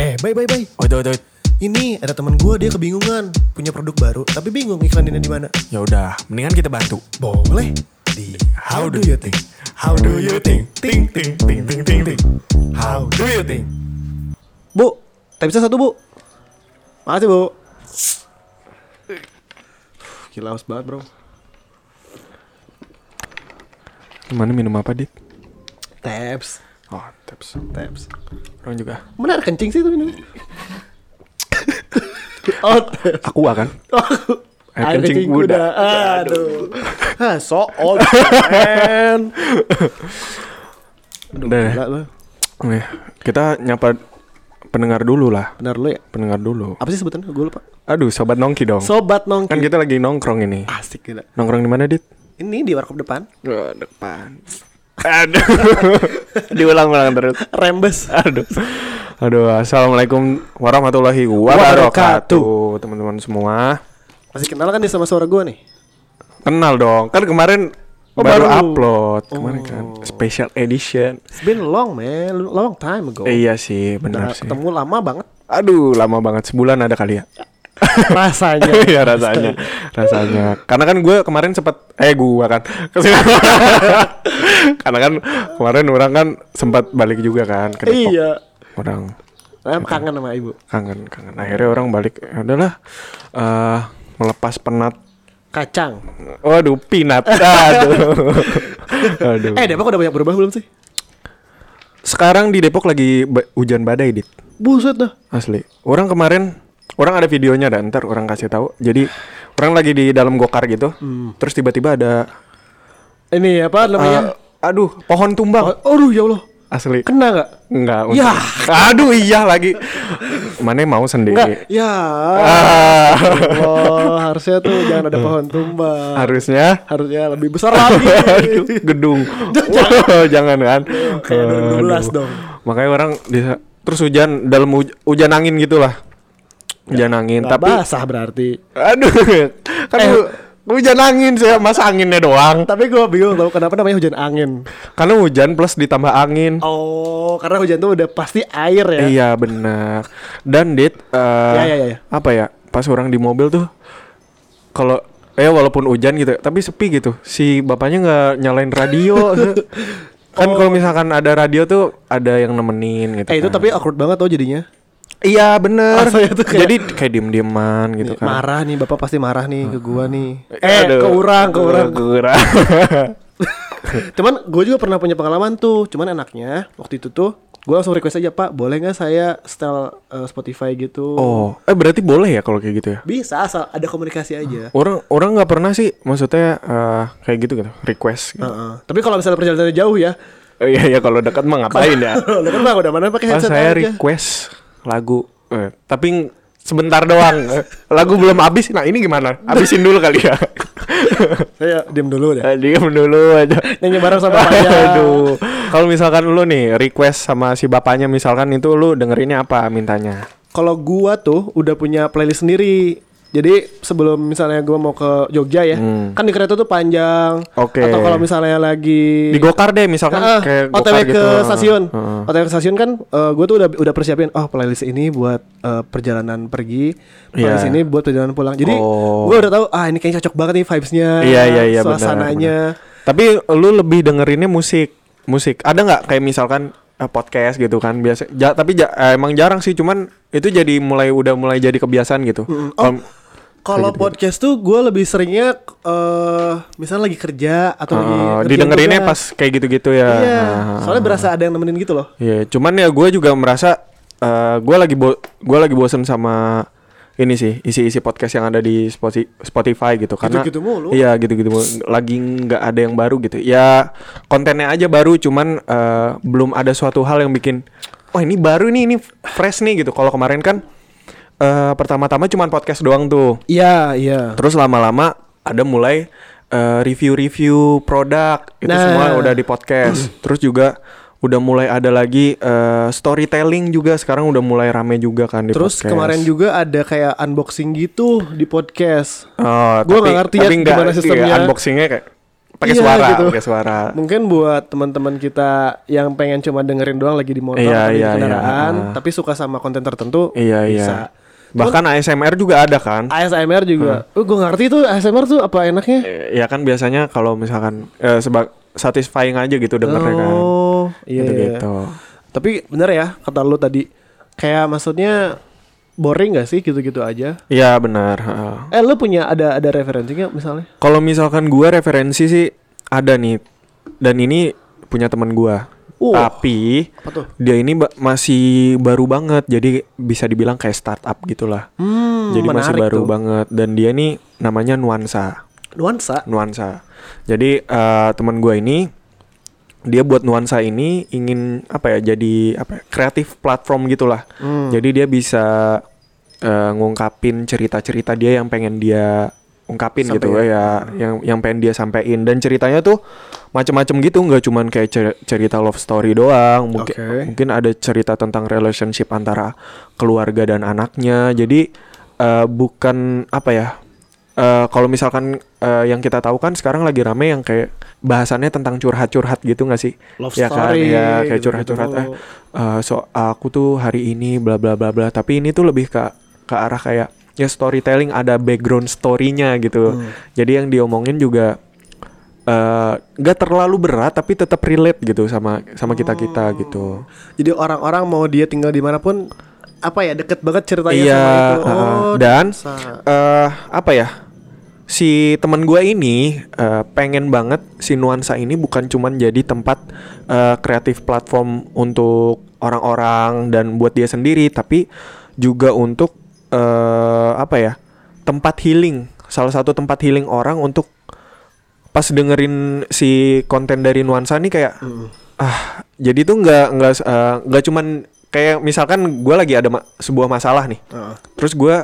Eh, bye bye bye. Wait, wait, wait. Ini ada teman gue dia kebingungan punya produk baru tapi bingung iklaninnya di mana. Ya udah, mendingan kita bantu. Boleh di How do you think? How do you think? Ting ting ting ting ting ting. How do you think? Bu, tapi bisa satu bu. Makasih bu. Gila haus banget bro. Gimana minum apa, Dit? Taps, Oh, tips. taps. Orang juga. Ada kencing sih itu minum? oh, taps. Aku kan? Air Air kencing kencing kuda. kuda. Aduh. Hah, so old man. Udah. Gila. Nih, kita nyapa pendengar dulu lah. Benar lu ya? Pendengar dulu. Apa sih sebutannya? Gue lupa. Aduh, sobat nongki dong. Sobat nongki. kan kita lagi nongkrong ini. Asik gila. Nongkrong di mana, Dit? Ini di warkop depan. Oh, depan. Aduh. Diulang-ulang terus. Rembes. Aduh. Aduh, assalamualaikum warahmatullahi wabarakatuh, teman-teman semua. Masih kenal kan dia sama suara gue nih? Kenal dong, kan kemarin Oh, baru, baru. upload kemarin kan special edition. It's been long man, long time ago. Eh, iya sih, benar Udah sih. ketemu lama banget. Aduh, lama banget sebulan ada kali ya. Rasanya. Iya rasanya, rasanya. Karena kan gue kemarin sempet, eh gue kan, karena kan kemarin orang kan sempat balik juga kan ke Depok. iya. Orang Em kangen sama ibu. kangen, kangen. Akhirnya orang balik, ya udahlah, eh melepas penat. Kacang. Waduh, pinat. Aduh. Aduh. Eh Depok udah banyak berubah belum sih? Sekarang di Depok lagi hujan badai, Dit. Buset dah. Asli. Orang kemarin orang ada videonya dan ntar orang kasih tahu. Jadi orang lagi di dalam gokar gitu. Hmm. Terus tiba-tiba ada Ini apa namanya? eh, aduh, pohon tumbang. oh, aduh ya Allah. Asli. Kena nggak? Enggak. Ya. Aduh, iya lagi. Mana mau sendiri. Enggak. Ya. Ah, Oh, harusnya tuh jangan ada pohon tumbang. harusnya Harusnya lebih besar lagi. Gedung. Jangan kan. Kayak 2012 Aduh. dong. Makanya orang bisa terus hujan dalam huj- hujan angin gitulah. Hujan angin, Nggak tapi basah berarti. aduh. Kan Eh. hu- hujan angin sih, masa anginnya doang. Tapi gue bingung tau kenapa namanya hujan angin. Karena hujan plus ditambah angin. Oh, karena hujan tuh udah pasti air ya. Iya benar. Dan dit, eh, Ya, ya, ya, ya. apa ya? Pas orang di mobil tuh, kalau eh walaupun hujan gitu, tapi sepi gitu. Si bapaknya nggak nyalain radio. kan kalau misalkan ada radio tuh ada yang nemenin gitu. Oh. Eh itu kan. tapi awkward banget tau jadinya. Iya bener. Tuh kayak- Jadi kayak diem-dieman gitu kan. Marah nih bapak pasti marah nih ke gua nih. Eh, Eh, aduh. ke orang, ke orang. Ke orang. Cuman gue juga pernah punya pengalaman tuh. Cuman enaknya waktu itu tuh gue langsung request aja Pak, boleh nggak saya setel eh, Spotify gitu? oh, eh berarti boleh ya kalau kayak gitu ya? Bisa asal ada komunikasi aja. Orang orang nggak pernah sih, maksudnya eh, kayak gitu gitu, request. Gitu. Heeh. Tapi kalau misalnya perjalanannya jauh ya, Oh, iya iya kalau dekat mah ngapain ya? kan mah udah mana pakai Oh, headset saya aja. request lagu, eh, tapi sebentar doang. Eh, lagu belum habis. Nah ini gimana? Habisin dulu kali ya. Saya diam dulu deh. Eh, Diam dulu aja. Nyanyi bareng sama bapaknya. Aduh. Kalau misalkan lu nih request sama si bapaknya misalkan itu lu dengerinnya apa mintanya? Kalau gua tuh udah punya playlist sendiri. Jadi sebelum misalnya gua mau ke Jogja ya, Hmm. kan di kereta tuh panjang. Oke. Atau kalau misalnya lagi Di gokar deh misalkan Ah, kayak OTW ke gitu. stasiun. Heeh. OTW ke stasiun kan gue tuh udah udah persiapin oh playlist ini buat eh, perjalanan pergi, playlist Iya. ini buat perjalanan pulang. Jadi Oh. gue udah tahu ah ini kayaknya cocok banget nih vibes-nya, Iya iya iya benar, suasananya. benar. Tapi lu lebih dengerinnya musik. Musik. Ada nggak kayak misalkan eh, podcast gitu kan biasa ja- tapi ja- eh, emang jarang sih cuman itu jadi mulai udah mulai jadi kebiasaan gitu. Mm, oh, Kalau podcast tuh gue lebih seringnya eh misalnya lagi kerja atau lagi Eh, ngerjain didengerinnya tugas. pas kayak gitu-gitu ya. Iya, Nah, soalnya berasa ada yang nemenin gitu loh. Iya, cuman ya gue juga merasa eh gue lagi bo gue lagi bosen sama ini sih isi-isi podcast yang ada di Spoti- Spotify gitu karena Gitu-gitu mulu. iya gitu-gitu lagi nggak ada yang baru gitu ya kontennya aja baru cuman eh, belum ada suatu hal yang bikin wah ini baru nih ini fresh nih gitu kalau kemarin kan eh, pertama-tama cuman podcast doang tuh Iya, iya. Terus lama-lama ada mulai eh, review-review produk itu Nah. semua udah di podcast. Terus juga udah mulai ada lagi eh, storytelling juga sekarang udah mulai rame juga kan di Terus podcast. kemarin juga ada kayak unboxing gitu di podcast. Oh, Gua nggak ngerti ya tapi nggak- gimana sistemnya. iya, unboxingnya kayak pakai Iya, suara, gitu. pakai suara. Mungkin buat teman-teman kita yang pengen cuma dengerin doang lagi di motor Iya, atau di iya, kendaraan, iya. tapi suka sama konten tertentu, Iya, bisa. iya. Bahkan ASMR juga ada kan? ASMR juga. Oh, gue ngerti tuh ASMR tuh apa enaknya? Eh, Ya kan biasanya kalau misalkan eh, sebab satisfying aja gitu dengernya kan. Oh, iya. gitu, iya. gitu. Tapi bener ya kata lu tadi. Kayak maksudnya boring gak sih gitu-gitu aja? Iya benar. Eh lu punya ada ada referensi nggak misalnya? Kalau misalkan gua referensi sih ada nih. Dan ini punya teman gua. Wah. Tapi dia ini ba- masih baru banget. Jadi bisa dibilang kayak startup gitulah. Hmm, jadi masih baru tuh. banget dan dia nih namanya Nuansa. Nuansa. Nuansa. Jadi eh, teman gua ini dia buat Nuansa ini ingin apa ya jadi apa ya, kreatif platform gitulah. Hmm. Jadi dia bisa eh, ngungkapin cerita-cerita dia yang pengen dia ungkapin gitu Sampein. ya, yang yang pengen dia sampein dan ceritanya tuh macem-macem gitu, nggak cuman kayak cer- cerita love story doang, mungkin Oke. mungkin ada cerita tentang relationship antara keluarga dan anaknya. Jadi eh, bukan apa ya? eh, kalau misalkan eh, yang kita tahu kan sekarang lagi rame yang kayak bahasannya tentang curhat-curhat gitu nggak sih? Love ya kan story, ya kayak curhat-curhat eh, eh, so aku tuh hari ini bla bla bla bla tapi ini tuh lebih ke ke arah kayak ya storytelling ada background story-nya gitu Hmm. jadi yang diomongin juga eh, nggak terlalu berat tapi tetap relate gitu sama sama kita kita Oh. gitu Jadi orang-orang mau dia tinggal di mana pun apa ya deket banget ceritanya Iya, sama itu. uh, Oh, dan eh apa ya si teman gua ini eh, pengen banget si nuansa ini bukan cuman jadi tempat kreatif platform untuk orang-orang dan buat dia sendiri tapi juga untuk eh, apa ya tempat healing salah satu tempat healing orang untuk pas dengerin si konten dari nuansa nih kayak Hmm. ah jadi tuh nggak nggak eh, nggak cuman kayak misalkan gue lagi ada ma- sebuah masalah nih Heeh. terus gue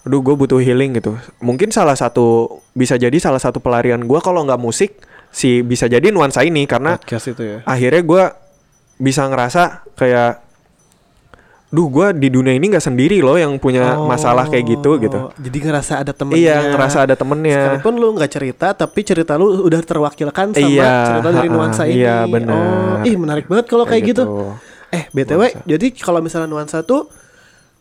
aduh gue butuh healing gitu mungkin salah satu bisa jadi salah satu pelarian gue kalau nggak musik si bisa jadi nuansa ini karena podcast itu ya. akhirnya gue bisa ngerasa kayak duh gue di dunia ini nggak sendiri loh yang punya masalah kayak gitu gitu Oh, Jadi ngerasa ada temennya. iya ngerasa ada temennya Sekalipun lu nggak cerita, tapi cerita lu udah terwakilkan sama Iya, cerita dari nuansa ini. iya, benar. Oh, ih menarik banget kalau kayak, Kayak gitu. gitu. Eh, btw, jadi kalau misalnya nuansa tuh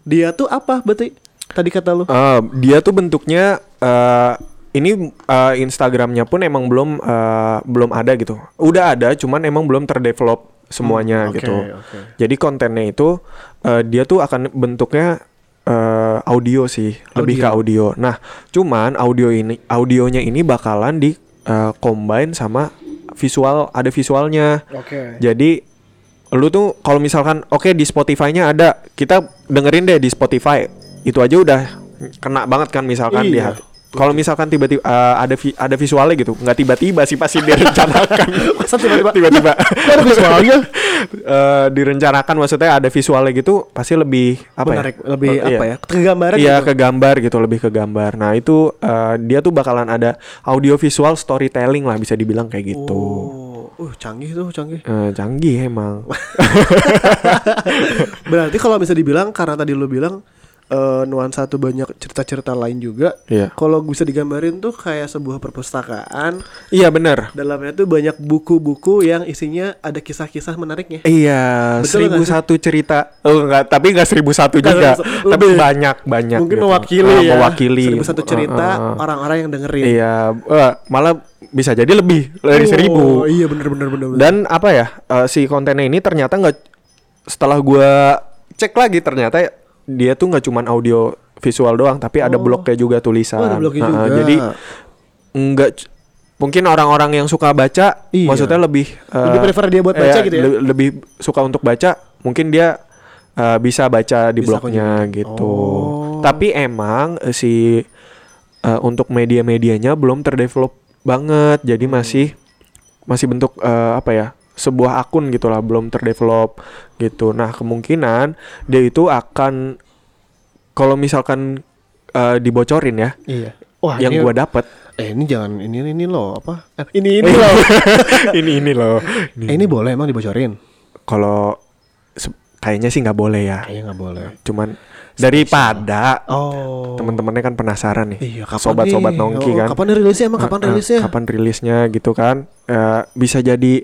dia tuh apa berarti? Tadi kata lu. Eh, dia tuh bentuknya eh ini eh, Instagramnya pun emang belum eh, belum ada gitu. Udah ada, cuman emang belum terdevelop semuanya Hmm, oke, gitu. oke. Jadi kontennya itu eh, dia tuh akan bentuknya eh, audio sih, lebih ke audio. Nah, cuman audio ini audionya ini bakalan di eh, combine sama visual, ada visualnya. Oke. Jadi lu tuh kalau misalkan oke di Spotify-nya ada, kita dengerin deh di Spotify. Itu aja udah kena banget kan misalkan di Iya. hati. Kalau misalkan tiba-tiba eh, ada vi- ada visualnya gitu, nggak tiba-tiba sih pasti direncanakan. Masa tiba-tiba tiba-tiba ada visualnya? Eh, direncanakan maksudnya ada visualnya gitu pasti lebih apa menarik, ya? lebih Eh, apa iya. ya? Kegambaran Iya gitu. ke gambar gitu lebih ke gambar. Nah itu eh, dia tuh bakalan ada audio visual storytelling lah bisa dibilang kayak gitu. Oh, uh canggih tuh, canggih. Eh, canggih emang. Berarti kalau bisa dibilang karena tadi lu bilang eh, nuansa tuh banyak cerita-cerita lain juga. Iya. Kalau bisa digambarin tuh kayak sebuah perpustakaan. Iya benar. Dalamnya tuh banyak buku-buku yang isinya ada kisah-kisah menariknya. Iya, Betul seribu satu cerita. Oh enggak, tapi enggak seribu satu juga. lebih- tapi banyak banyak. Mungkin gitu. mewakili Ah, ya. Mewakili. Seribu satu cerita Ah, ah, ah. orang-orang yang dengerin. Iya, eh, malah bisa jadi lebih dari Oh, seribu. Iya bener-bener bener. bener. Dan apa ya? eh, si kontennya ini ternyata nggak. Setelah gua cek lagi ternyata dia tuh nggak cuman audio visual doang, tapi ada Oh. blognya juga tulisan. Oh, ada blognya Ah, ah, juga. Jadi nggak mungkin orang-orang yang suka baca, Iya. maksudnya lebih eh, Lebih prefer dia buat baca iya, gitu ya? le- lebih suka untuk baca, mungkin dia eh, bisa baca di Bisa blognya gitu. Oh. Tapi emang eh, si eh, untuk media-medianya belum terdevelop banget, jadi Hmm. masih masih bentuk eh, apa ya? Sebuah akun gitulah belum terdevelop gitu. Nah, kemungkinan dia itu akan kalau misalkan eh, dibocorin ya, Iya. Wah, yang ini, gua dapet eh ini jangan ini ini loh apa? Eh, ini ini loh. ini ini loh. eh, ini boleh emang dibocorin? Kalau kayaknya sih nggak boleh ya. Kayaknya nggak boleh. Cuman daripada Oh. teman-temannya kan penasaran nih. Iya, Sobat-sobat nongki Oh, kan. Kapan rilisnya emang kapan rilisnya? Kapan rilisnya gitu kan? Eh, bisa jadi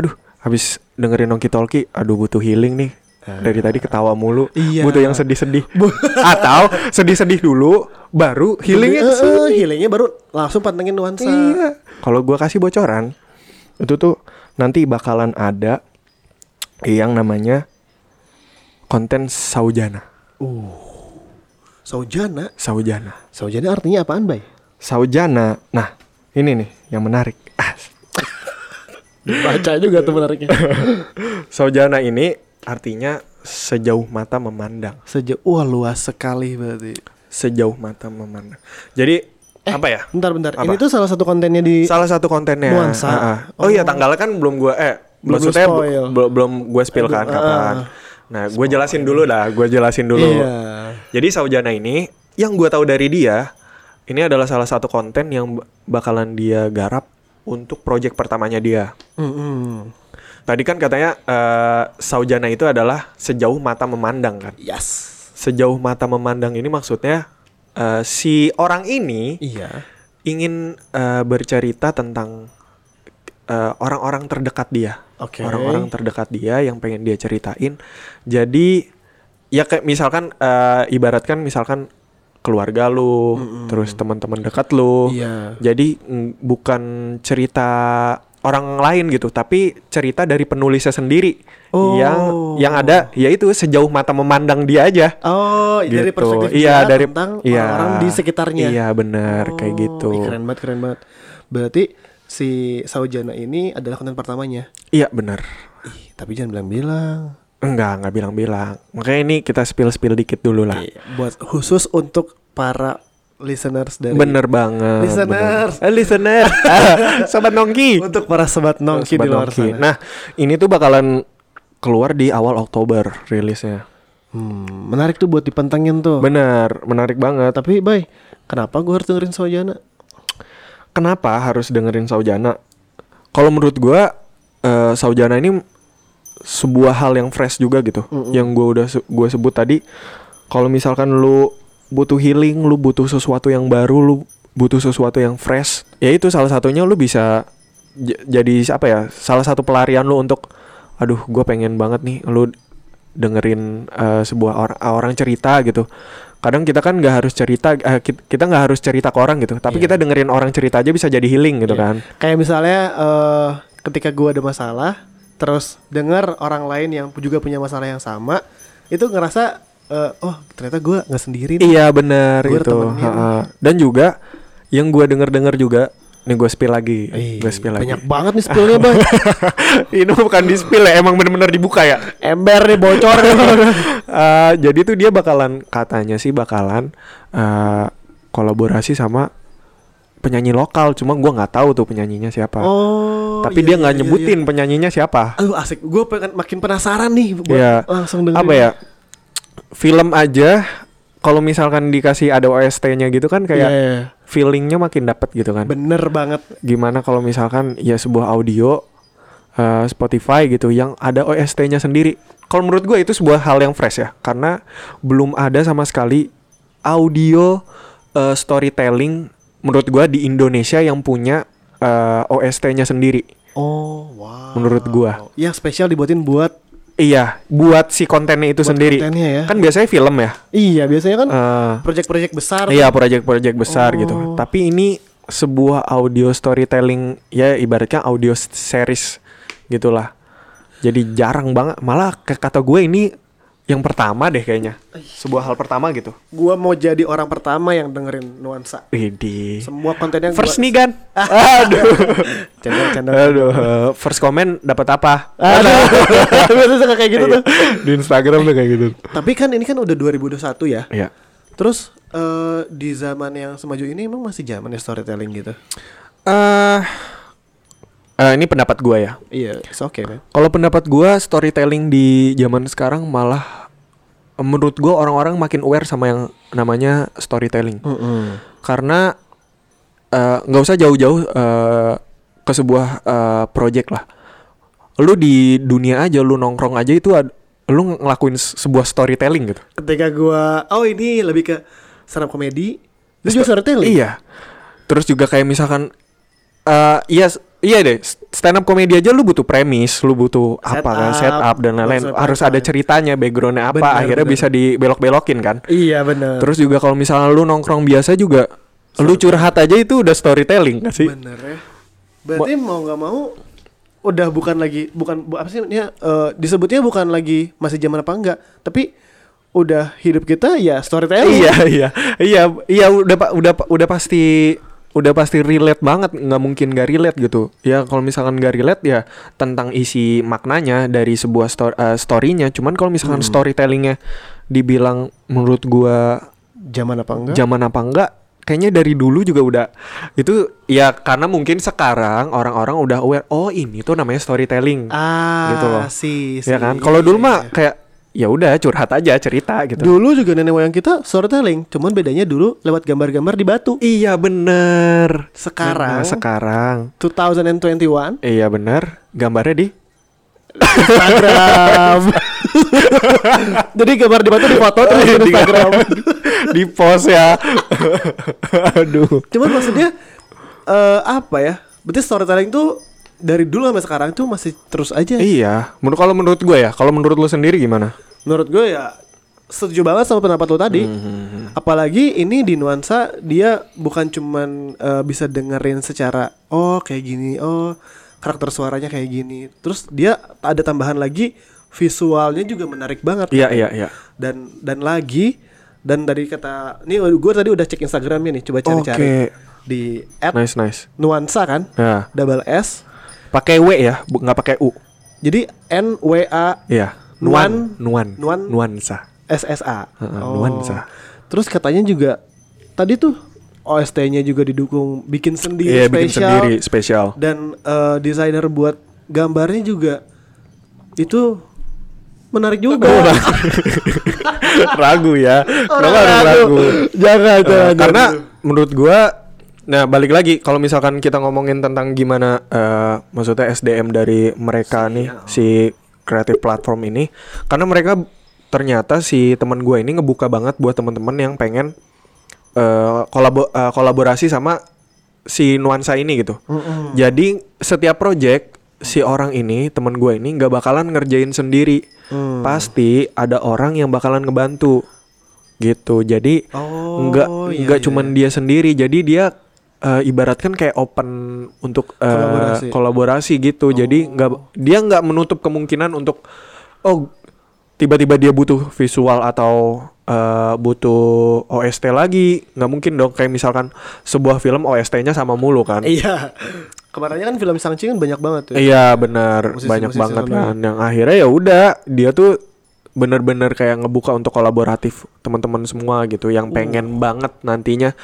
aduh, habis dengerin Nongki Talki, aduh butuh healing nih. Dari tadi ketawa mulu, Iya. butuh yang sedih-sedih. Atau sedih-sedih dulu, baru healingnya ke sini. healingnya baru langsung pantengin nuansa. Iya. Kalau gua kasih bocoran, itu tuh nanti bakalan ada yang namanya konten saujana. Saujana. Saujana. Saujana artinya apaan, Bay? Saujana. Nah, ini nih yang menarik. Ah, Baca juga tuh menariknya. saujana ini artinya sejauh mata memandang. Sejauh wah luas sekali berarti. Sejauh mata memandang. Jadi apa ya? Bentar bentar. Apa? Ini tuh salah satu kontennya di Salah satu kontennya. Nuansa. Ah, ah. Oh, iya tanggalnya kan belum gua eh Belum lu maksudnya bu- spoil. bel- belum gue spill Eh, kan belum, kapan. ah. Nah, gue jelasin dulu dah, gue jelasin dulu. Iya. Jadi Saujana ini yang gue tahu dari dia ini adalah salah satu konten yang bakalan dia garap untuk project pertamanya dia. Mm-mm. Tadi kan katanya eh, Saujana itu adalah sejauh mata memandang kan. Yes. Sejauh mata memandang ini maksudnya eh, si orang ini Iya. ingin eh, bercerita tentang orang-orang terdekat dia. Oke. Orang-orang terdekat dia yang pengen dia ceritain. Jadi ya kayak misalkan eh, ibaratkan misalkan keluarga lu, terus teman-teman dekat lu. Iya. Jadi mm, bukan cerita orang lain gitu, tapi cerita dari penulisnya sendiri Oh. yang yang ada yaitu sejauh mata memandang dia aja. Oh, dari Gitu. perspektif Iya, dia dari tentang iya. orang-orang di sekitarnya. Iya, benar kayak Oh, gitu. ih, keren banget, keren banget. Berarti si Saujana ini adalah konten pertamanya. Iya, benar. Ih, tapi jangan bilang-bilang. Enggak, enggak bilang-bilang. Makanya ini kita spill-spill dikit dulu lah. Iya, buat khusus untuk para listeners dari Bener banget. Listeners. bener. Eh, listener. Sobat Nongki. untuk para sobat nongki Sobat di luar Nongki. sana. Nah, ini tuh bakalan keluar di awal Oktober rilisnya. Hmm, menarik tuh buat dipantengin tuh. Bener, menarik banget. Tapi, Bay, kenapa gue harus dengerin Saujana? Kenapa harus dengerin Saujana? Kalau menurut gua eh, Saujana ini sebuah hal yang fresh juga gitu. Yang gua udah se- gua sebut tadi kalau misalkan lu butuh healing, lu butuh sesuatu yang baru, lu butuh sesuatu yang fresh, ya itu salah satunya lu bisa j- jadi apa ya? Salah satu pelarian lu untuk aduh, gua pengen banget nih lu dengerin eh, sebuah or- orang cerita gitu. Kadang kita kan nggak harus cerita, kit- kita nggak harus cerita ke orang gitu, tapi Iya. kita dengerin orang cerita aja bisa jadi healing gitu Iya. kan. Kayak misalnya eh ketika gue ada masalah, terus dengar orang lain yang juga punya masalah yang sama, itu ngerasa eh, oh ternyata gue nggak sendiri. nih. Iya benar itu. Dan juga yang gua denger-denger juga, nih gue spill lagi, Ih, gue spill lagi. banyak banget nih spillnya bang. Ini bukan di spill ya, emang bener-bener dibuka ya. Ember nih bocor nih. Eh, jadi tuh dia bakalan katanya sih bakalan eh, kolaborasi sama penyanyi lokal, cuma gua nggak tahu tuh penyanyinya siapa. oh. Tapi iya, dia iya, nggak iya, nyebutin iya. penyanyinya siapa. Aduh asik, gue pengen makin penasaran nih buat Iya. langsung dengerin. Apa ya? Film aja kalau misalkan dikasih ada OST-nya gitu kan kayak iya. feelingnya makin dapet gitu kan. Bener banget. gimana kalau misalkan ya sebuah audio eh, Spotify gitu yang ada OST-nya sendiri. Kalau menurut gue itu sebuah hal yang fresh ya, karena belum ada sama sekali audio eh, storytelling menurut gue di Indonesia yang punya eh, OST-nya sendiri. Oh wow. Menurut gua. Yang spesial dibuatin buat Iya, buat si kontennya itu Buat sendiri. kontennya ya. Kan biasanya film ya. Iya biasanya kan Eh, project-project besar. Iya, proyek-proyek besar gitu. Oh. Tapi ini sebuah audio storytelling ya ibaratnya audio series gitulah. Jadi jarang banget. Malah ke kata gue ini yang pertama deh kayaknya. Sebuah hal pertama gitu. Gua mau jadi orang pertama yang dengerin nuansa. Widih. Semua kontennya First gua... nih kan. Aduh. Canda, canda. Aduh. First comment dapat apa? Aduh. Biasanya suka kayak gitu tuh. Di Instagram tuh kayak gitu. Tapi kan ini kan udah 2021 ya. Iya. Terus eh, di zaman yang semaju ini emang masih zaman ya storytelling gitu. Eh eh, ini pendapat gue ya. Iya, it's okay man. Kalau pendapat gua storytelling di zaman sekarang malah menurut gua orang-orang makin aware sama yang namanya storytelling. Karena eh, nggak usah jauh-jauh eh, ke sebuah eh, project lah. Lu di dunia aja lu nongkrong aja itu ad- lu ngelakuin se- sebuah storytelling gitu. Ketika gua oh ini lebih ke stand up comedy. Itu juga storytelling. Iya. Terus juga kayak misalkan eh iya iya deh stand up comedy aja lu butuh premis, lu butuh apa kan Setup, setup dan lain-lain. Harus ada ceritanya, backgroundnya apa, Benar, akhirnya benar. bisa dibelok-belokin kan. Iya benar. Terus juga kalau misalnya lu nongkrong biasa juga lu curhat aja itu udah storytelling gak sih? Bener ya. Berarti mau nggak mau udah bukan lagi bukan bu, apa sih ya eh, disebutnya bukan lagi masih zaman apa enggak, tapi udah hidup kita ya storytelling. iya iya iya iya udah udah udah pasti udah pasti relate banget nggak mungkin gak relate gitu ya kalau misalkan gak relate ya tentang isi maknanya dari sebuah sto- eh, storynya cuman kalau misalkan storytellingnya dibilang menurut gua Zaman apa enggak? zaman apa enggak kayaknya dari dulu juga udah itu ya karena mungkin sekarang orang-orang udah aware oh ini tuh namanya storytelling ah, gitu loh. sih, ya sih. kan kalau dulu Iya, mah iya. kayak ya udah curhat aja cerita gitu. Dulu juga nenek moyang kita storytelling, cuman bedanya dulu lewat gambar-gambar di batu. Iya bener. Sekarang- Bener, Sekarang. 2021 Iya bener. Gambarnya di? Instagram. Jadi gambar di batu di foto terus di Instagram. Di post ya. Aduh. Cuman maksudnya eh apa ya? Berarti storytelling tuh dari dulu sampai sekarang tuh masih terus aja. Iya menurut Kalau menurut gue ya Kalau menurut lu sendiri gimana? Menurut gue ya setuju banget sama pendapat lo tadi. Hmm, Apalagi ini di nuansa dia bukan cuman eh, bisa dengerin secara oh kayak gini, oh karakter suaranya kayak gini. Terus dia ada tambahan lagi visualnya juga menarik banget. Iya iya iya Dan dan lagi dan dari kata ini gue tadi udah cek Instagramnya nih, coba cari-cari Oke. di at Nice nice nuansa kan, Ya double S. pakai W ya nggak pakai U Jadi N W A Iya Nuan- Nuan Nuan- Nuansa S S A. Oh. Nuansa. Terus katanya juga tadi tuh OST-nya juga didukung bikin sendiri Iya bikin spesial sendiri spesial dan eh, desainer buat gambarnya juga itu menarik juga. Ragu ya Kenapa harus Ragu. ragu Jangan, Eh, jangan. karena menurut gua nah balik lagi kalau misalkan kita ngomongin tentang gimana eh, maksudnya SDM dari mereka nih si kreatif platform ini karena mereka ternyata si teman gue ini ngebuka banget buat teman-teman yang pengen eh, kolabo eh, kolaborasi sama si nuansa ini gitu. Jadi setiap project si orang ini teman gue ini nggak bakalan ngerjain sendiri. Hmm. pasti ada orang yang bakalan ngebantu. Gitu. Jadi Oh, nggak iya, nggak iya, cuman dia sendiri. Jadi dia eh, ibaratkan kayak open untuk eh, Kolaborasi. Oh. kolaborasi gitu. Jadi nggak dia nggak menutup kemungkinan untuk oh tiba-tiba dia butuh visual atau eh, butuh OST lagi. Nggak mungkin dong. Kayak misalkan sebuah film OST-nya sama mulu kan. Iya. Kemarinnya kan film Shang-Chi kan banyak banget tuh. Iya benar. Banyak musisi banget kan. Yang akhirnya ya udah dia tuh bener-bener kayak ngebuka untuk kolaboratif teman-teman semua gitu. Yang pengen banget nantinya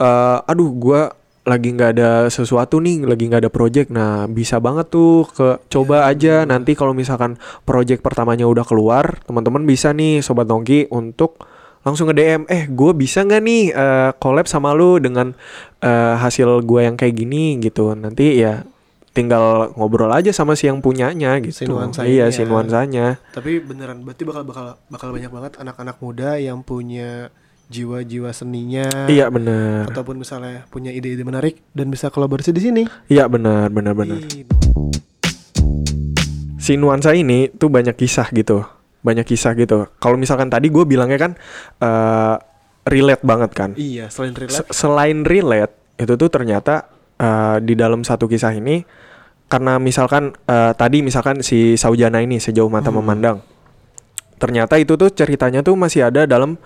eh aduh gua lagi nggak ada sesuatu nih lagi nggak ada project. Nah bisa banget tuh ke coba aja. Nanti kalau misalkan project pertamanya udah keluar teman-teman bisa nih sobat nongki untuk langsung nge DM eh gue bisa nggak nih eh, collab sama lu dengan eh, hasil gua yang kayak gini? Gitu. Nanti ya tinggal ngobrol aja sama si yang punyanya gitu. Si nuansa iya ya. nuansanya. Tapi beneran berarti bakal bakal bakal banyak banget anak-anak muda yang punya jiwa-jiwa seninya. iya benar Ataupun misalnya punya ide-ide menarik dan bisa kolaborasi di sini. iya benar benar benar si nuansa ini tuh banyak kisah gitu banyak kisah gitu kalau misalkan tadi gue bilangnya kan eh relate banget kan Iya, selain relate. Se- selain relate itu tuh ternyata eh, di dalam satu kisah ini karena misalkan eh, tadi misalkan si Saujana ini sejauh mata Hmm. memandang ternyata itu tuh ceritanya tuh masih ada dalam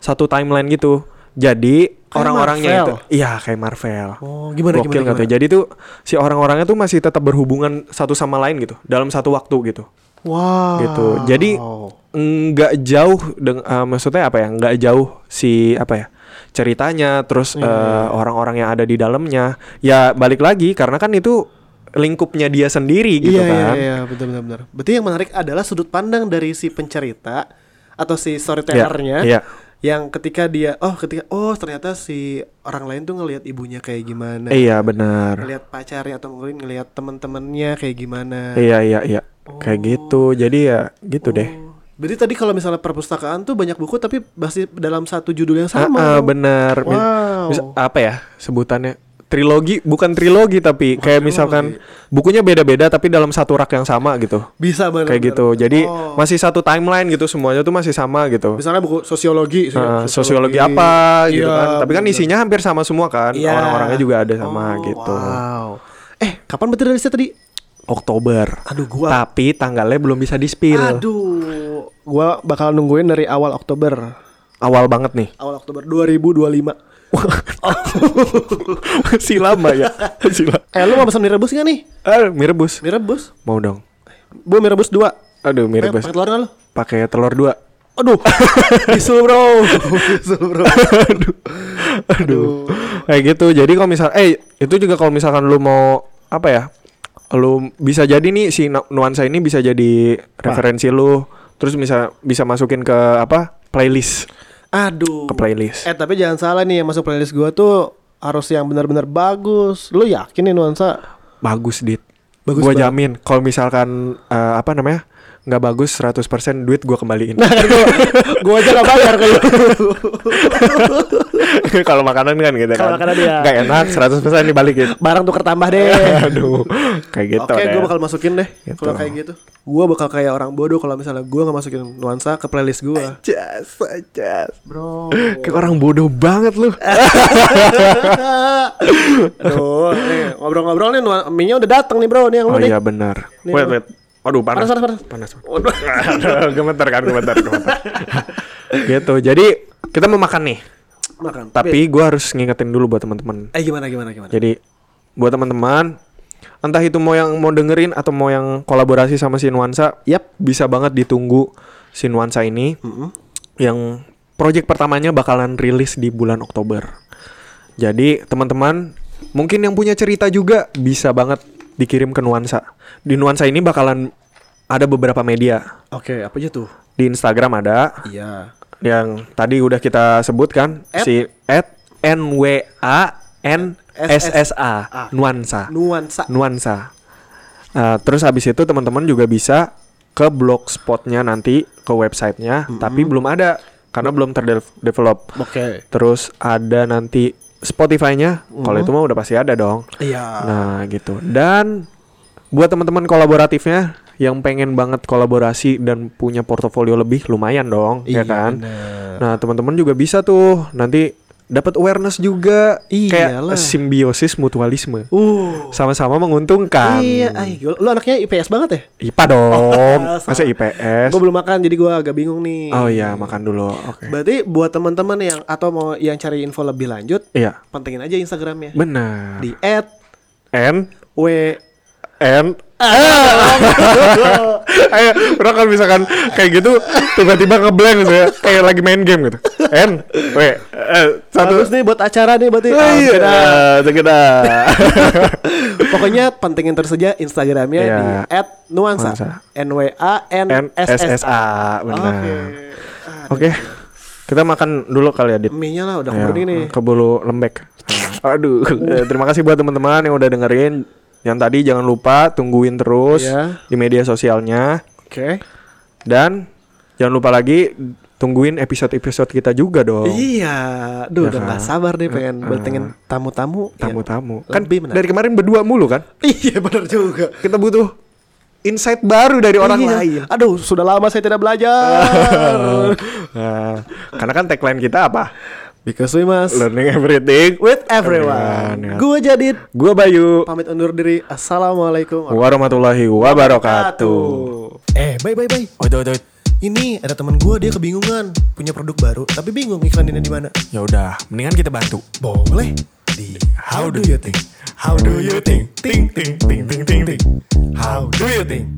satu timeline gitu jadi orang-orangnya itu iya kayak Marvel Oh, gimana Gokil gimana? gimana? Jadi tuh si orang-orangnya tuh masih tetap berhubungan satu sama lain gitu dalam satu waktu gitu. Wow. Gitu. Jadi nggak jauh deng eh, maksudnya apa ya? Nggak jauh si apa ya? ceritanya terus eh, iya. orang-orang yang ada di dalamnya. Ya balik lagi karena kan itu lingkupnya dia sendiri gitu iya, kan. Iya, iya, betul benar benar. Berarti yang menarik adalah sudut pandang dari si pencerita atau si storytellernya Iya. Yang ketika dia oh ketika oh ternyata si orang lain tuh ngelihat ibunya kayak gimana. Iya benar. Ngelihat pacarnya atau mungkin ngelihat teman-temannya kayak gimana. Iya iya iya. Kayak Oh. gitu. Jadi ya gitu deh. Oh, Berarti tadi kalau misalnya perpustakaan tuh banyak buku tapi masih dalam satu judul yang Ah, sama. ah, bener. Mis- Wow. mis- apa ya sebutannya? Trilogi, bukan trilogi tapi kayak misalkan bukunya beda-beda tapi dalam satu rak yang sama gitu. Bisa benar. Kayak gitu. Jadi Oh. masih satu timeline gitu semuanya tuh masih sama gitu. Misalnya buku sosiologi, Ah, sosiologi apa gitu Iya, kan. Tapi kan bener. isinya hampir sama semua kan. Iya. Orang-orangnya juga ada sama Oh, gitu. Wow. Eh, kapan berarti rilisnya tadi? Oktober. Aduh, gua Tapi tanggalnya belum bisa di-spill. Aduh, gua bakal nungguin dari awal Oktober. Awal banget nih. Awal Oktober 2025. Masih lama ya. Masih lama. Eh, lu mau pesan mie rebus gak nih? Ah, mie rebus. Mie rebus? Mau dong. Bu mie rebus 2. Aduh, mie Eh, rebus. pakai telur nggak lu? Pakai telur dua. Aduh. Bisul, Bro. Bisul, Bro. aduh. Aduh. Kayak gitu. Jadi kalau misal eh itu juga kalau misalkan lu mau apa ya? Lu bisa jadi nih si nu- nuansa ini bisa jadi referensi lu. Terus bisa bisa masukin ke apa? playlist. Aduh. Ke playlist. Eh, tapi jangan salah nih yang masuk playlist gua tuh harus yang benar-benar bagus. Lu yakin nih nuansa? Bagus, Dit. Bagus gua banget. jamin kalau misalkan eh, apa namanya? nggak bagus 100% duit gua kembaliin. Nah, gua, gua aja gak bayar kalau kalau makanan kan gitu Kalau kan. makanan iya. Nggak enak 100% dibalikin. barang tuker tambah deh. Aduh. Kayak gitu Oke, deh. gue bakal masukin deh Gitu. kalau kayak gitu. Gue bakal kayak orang bodoh kalau misalnya gue nggak masukin nuansa ke playlist gue. Jas, jas. Bro. Kayak orang bodoh banget lu. Aduh, nih, ngobrol-ngobrol nih nuan- mie-nya udah dateng nih bro, nih yang lu Oh nih. iya benar. Nih, Wait, wait. Aduh panas. Panas, panas, panas. Waduh. Aduh, gemeter kan, gemeter, gemeter. gitu. Jadi kita mau makan nih. Makan. Tapi gua harus ngingetin dulu buat teman-teman. eh gimana gimana gimana? Jadi buat teman-teman entah itu mau yang mau dengerin atau mau yang kolaborasi sama si Nuansa, Yap. bisa banget ditunggu si Nuansa ini. Yang project pertamanya bakalan rilis di bulan Oktober. Jadi teman-teman mungkin yang punya cerita juga bisa banget dikirim ke Nuansa. Di Nuansa ini bakalan ada beberapa media. Oke, apa aja tuh? Di Instagram ada Iya. Yang tadi udah kita sebutkan At- si at NWA NSSA Ah. Nuansa. Nuansa. Nuansa. Uh, terus habis itu teman-teman juga bisa ke blogspotnya nanti ke websitenya, tapi belum ada karena belum terdevelop. Oke. Terus ada nanti Spotify-nya, kalau itu mah udah pasti ada dong. Iya. Nah gitu. Dan buat teman-teman kolaboratifnya yang pengen banget kolaborasi dan punya portofolio lebih, lumayan dong, ya Iya, kan? bener. Nah teman-teman juga bisa tuh nanti dapat awareness juga, Iyalah. kayak simbiosis mutualisme Uh. sama-sama menguntungkan. Iya, ay, lu anaknya IPS banget ya? IPA dong. Oh, Masa IPS? Gue belum makan jadi gue agak bingung nih. Oh iya, makan dulu. Oke. Berarti buat teman-teman yang atau mau yang cari info lebih lanjut, Iya. pantengin aja Instagramnya Benar. di N @w N Ayo, bro kalau misalkan kayak gitu tiba-tiba ngeblank gitu ya, kayak lagi main game gitu. N, W, eh, satu. Bagus nih buat acara nih berarti. Oh, iya, sekedar. Pokoknya pantengin terus saja Instagramnya Iya. di @nuansa. Nuansa. N W A N S S, A, benar. Oke. Oke. Kita makan dulu kali ya, Dit. Mie-nya lah udah Ya, keburu nih. Keburu lembek. Aduh, eh, terima kasih buat teman-teman yang udah dengerin. Yang tadi jangan lupa tungguin terus Iya. di media sosialnya Oke. dan jangan lupa lagi tungguin episode-episode kita juga dong. Iya, duh Ya udah kan? nggak sabar deh pengen Heeh. bertengin tamu-tamu. Iya. Tamu-tamu. Kan Lebih menarik. dari kemarin berdua mulu kan? Iya benar juga. Kita butuh insight baru dari orang Iya. lain. Aduh, sudah lama saya tidak belajar. Nah, karena kan tagline kita apa? Because we must Learning everything with everyone. Everyone, ya. Gue Jadid Gua Bayu. pamit undur diri. Assalamualaikum Warahmatullahi wabarakatuh. Eh, bye bye bye. Wait, wait, wait. Ini ada teman gue dia kebingungan punya produk baru tapi bingung iklaninnya di mana. Ya udah, mendingan kita bantu. Boleh di How do you think? How do you think? Ting ting ting ting ting ting. How do you think?